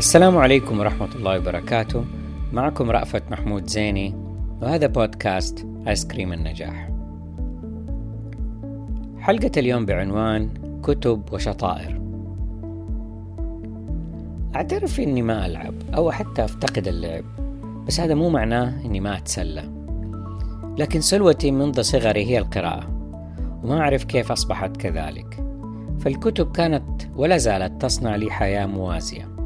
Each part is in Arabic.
السلام عليكم ورحمة الله وبركاته. معكم رأفت محمود زيني وهذا بودكاست آيس كريم النجاح. حلقة اليوم بعنوان كتب وشطائر. أعترف إني ما ألعب أو حتى أفتقد اللعب بس هذا مو معناه إني ما أتسلى. لكن سلوتي منذ صغري هي القراءة وما أعرف كيف أصبحت كذلك. فالكتب كانت ولا زالت تصنع لي حياة موازية.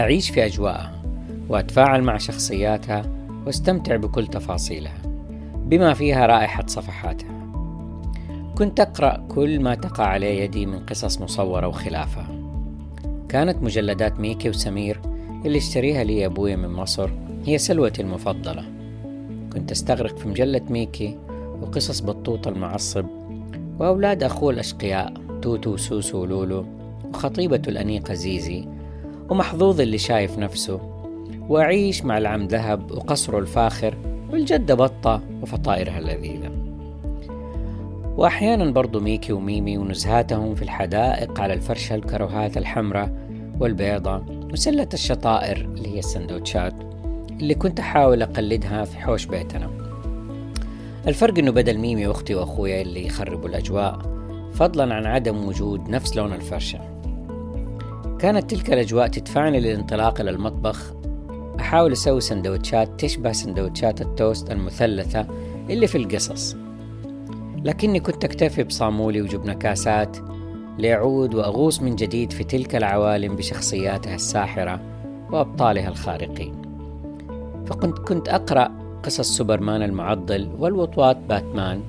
أعيش في أجواءها وأتفاعل مع شخصياتها وأستمتع بكل تفاصيلها بما فيها رائحة صفحاتها. كنت أقرأ كل ما تقع عليه يدي من قصص مصورة وخلافها كانت مجلدات ميكي وسمير اللي اشتريها لي أبوي من مصر هي سلوتي المفضلة. كنت أستغرق في مجلة ميكي وقصص بطوط المعصب وأولاد أخوه الأشقياء توتو وسوسو ولولو وخطيبته الأنيقة زيزي ومحظوظ اللي شايف نفسه. وأعيش مع العم ذهب وقصره الفاخر والجدة بطة وفطائرها اللذيذة. وأحيانا برضو ميكي وميمي ونزهاتهم في الحدائق على الفرشة الكروهات الحمراء والبيضة وسلة الشطائر اللي هي السندوتشات اللي كنت أحاول أقلدها في حوش بيتنا. الفرق إنه بدل ميمي وأختي وأخويا اللي يخربوا الأجواء فضلا عن عدم وجود نفس لون الفرشة. كانت تلك الأجواء تدفعني للانطلاق إلى المطبخ. أحاول أسوي سندوتشات تشبه سندوتشات التوست المثلثة اللي في القصص. لكني كنت أكتفي بصامولي وجبنة كاسات لأعود وأغوص من جديد في تلك العوالم بشخصياتها الساحرة وأبطالها الخارقين. فكنت كنت أقرأ قصص سوبرمان المعضّل والوطواط باتمان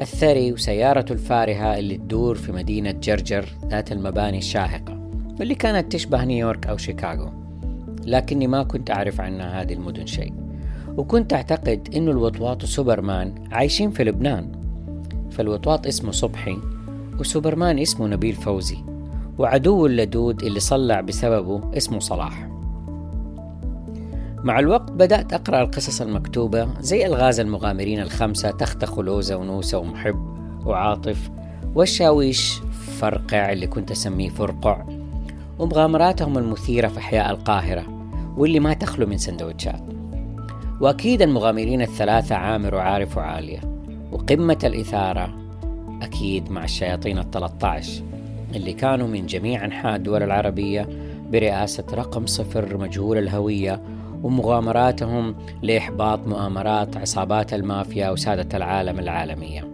الثري وسيارته الفارهة اللي تدور في مدينة جرجر ذات المباني الشاهقة. واللي كانت تشبه نيويورك أو شيكاغو لكني ما كنت أعرف عنها هذه المدن شيء وكنت أعتقد أنه الوطواط وسوبرمان عايشين في لبنان. فالوطواط اسمه صبحي وسوبرمان اسمه نبيل فوزي وعدوه اللدود اللي صلع بسببه اسمه صلاح. مع الوقت بدأت أقرأ القصص المكتوبة زي ألغاز المغامرين الخمسة تختخ ولوزة ونوسة ومحب وعاطف والشاويش فرقع اللي كنت أسميه فرقع. ومغامراتهم المثيرة في أحياء القاهرة واللي ما تخلو من سندوتشات. وأكيد المغامرين الثلاثة عامر وعارف وعالية. وقمة الإثارة أكيد مع الشياطين الثلاثة عشر اللي كانوا من جميع أنحاء الدول العربية برئاسة رقم صفر مجهول الهوية ومغامراتهم لإحباط مؤامرات عصابات المافيا وسادة العالم العالمية.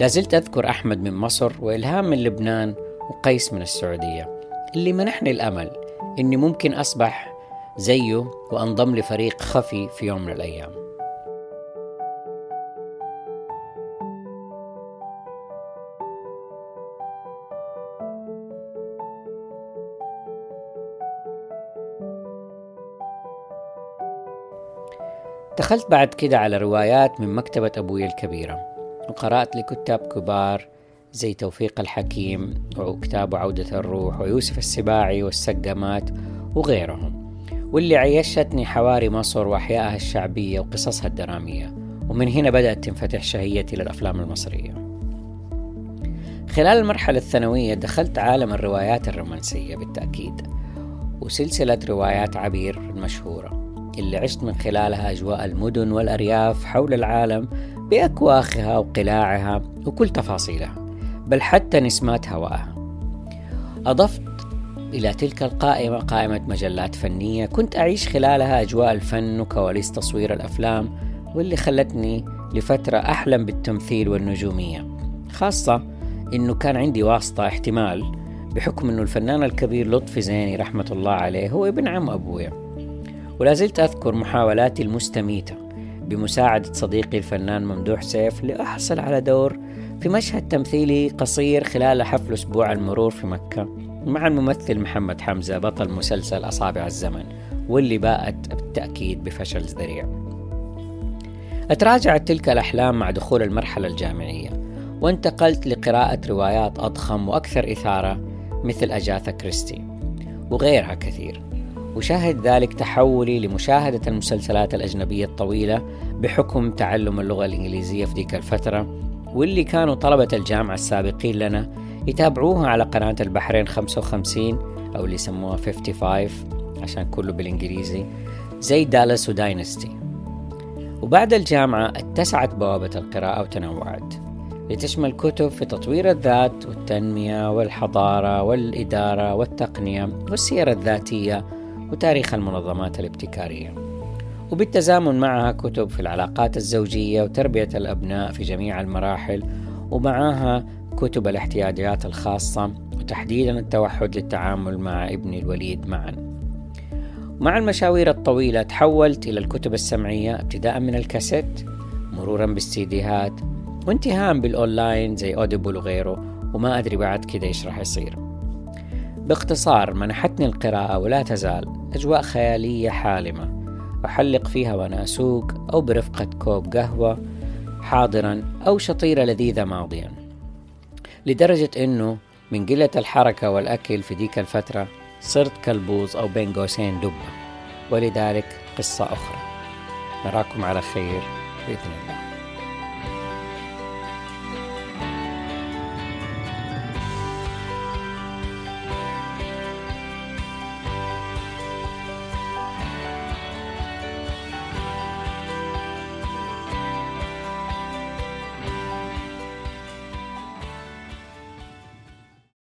لازلت أذكر أحمد من مصر وإلهام من لبنان وقيس من السعودية. اللي منحني الأمل إني ممكن أصبح زيه وأنضم لفريق خفي في يوم من الأيام. دخلت بعد كده على روايات من مكتبة أبوي الكبيرة وقرأت لكتاب كبار زي توفيق الحكيم وكتاب عودة الروح ويوسف السباعي والسقمات وغيرهم واللي عيشتني حواري مصر وأحيائها الشعبية وقصصها الدرامية. ومن هنا بدأت تنفتح شهيتي للأفلام المصرية. خلال المرحلة الثانوية دخلت عالم الروايات الرومانسية بالتأكيد وسلسلة روايات عبير المشهورة اللي عشت من خلالها أجواء المدن والأرياف حول العالم بأكواخها وقلاعها وكل تفاصيلها. بل حتى نسمات هوائها أضفت إلى تلك القائمة قائمة مجلات فنية كنت أعيش خلالها أجواء الفن وكواليس تصوير الأفلام واللي خلتني لفترة أحلم بالتمثيل والنجومية. خاصة إنه كان عندي واسطة احتمال بحكم إنه الفنان الكبير لطفي زيني رحمة الله عليه هو ابن عم أبويا ولا زلت أذكر محاولاتي المستميتة بمساعدة صديقي الفنان ممدوح سيف لأحصل على دور في مشهد تمثيلي قصير خلال حفل أسبوع المرور في مكة مع الممثل محمد حمزة بطل مسلسل أصابع الزمن واللي باءت بالتأكيد بفشل ذريع. أتراجعت تلك الأحلام مع دخول المرحلة الجامعية وانتقلت لقراءة روايات أضخم وأكثر إثارة مثل أجاثا كريستي وغيرها كثير. وشاهد ذلك تحولي لمشاهدة المسلسلات الأجنبية الطويلة بحكم تعلم اللغة الإنجليزية في ذيك الفترة واللي كانوا طلبة الجامعة السابقين لنا يتابعوها على قناة البحرين 55 أو اللي يسموها 55 عشان كله بالإنجليزي زي دالاس وداينستي وبعد الجامعة اتسعت بوابة القراءة وتنوعت. لتشمل كتب في تطوير الذات والتنمية والحضارة والإدارة والتقنية والسيرة الذاتية وتاريخ المنظمات الابتكارية. وبالتزامن معها كتب في العلاقات الزوجية وتربية الأبناء في جميع المراحل ومعها كتب الاحتياجات الخاصة وتحديدا التوحد للتعامل مع ابني الوليد معا. مع المشاوير الطويلة تحولت إلى الكتب السمعية ابتداء من الكاسيت مرورا بالسيديهات وانتهاء بالأونلاين زي أوديبل وغيره وما أدري بعد كده إيش راح يصير. باختصار منحتني القراءة ولا تزال أجواء خيالية حالمة. أحلق فيها وأنا أسوق أو برفقة كوب قهوة حاضرا أو شطيرة لذيذة ماضيا. لدرجة أنه من قلة الحركة والأكل في ديك الفترة صرت كالبوز أو بين قوسين دبة. ولذلك قصة أخرى. نراكم على خير بإذن الله.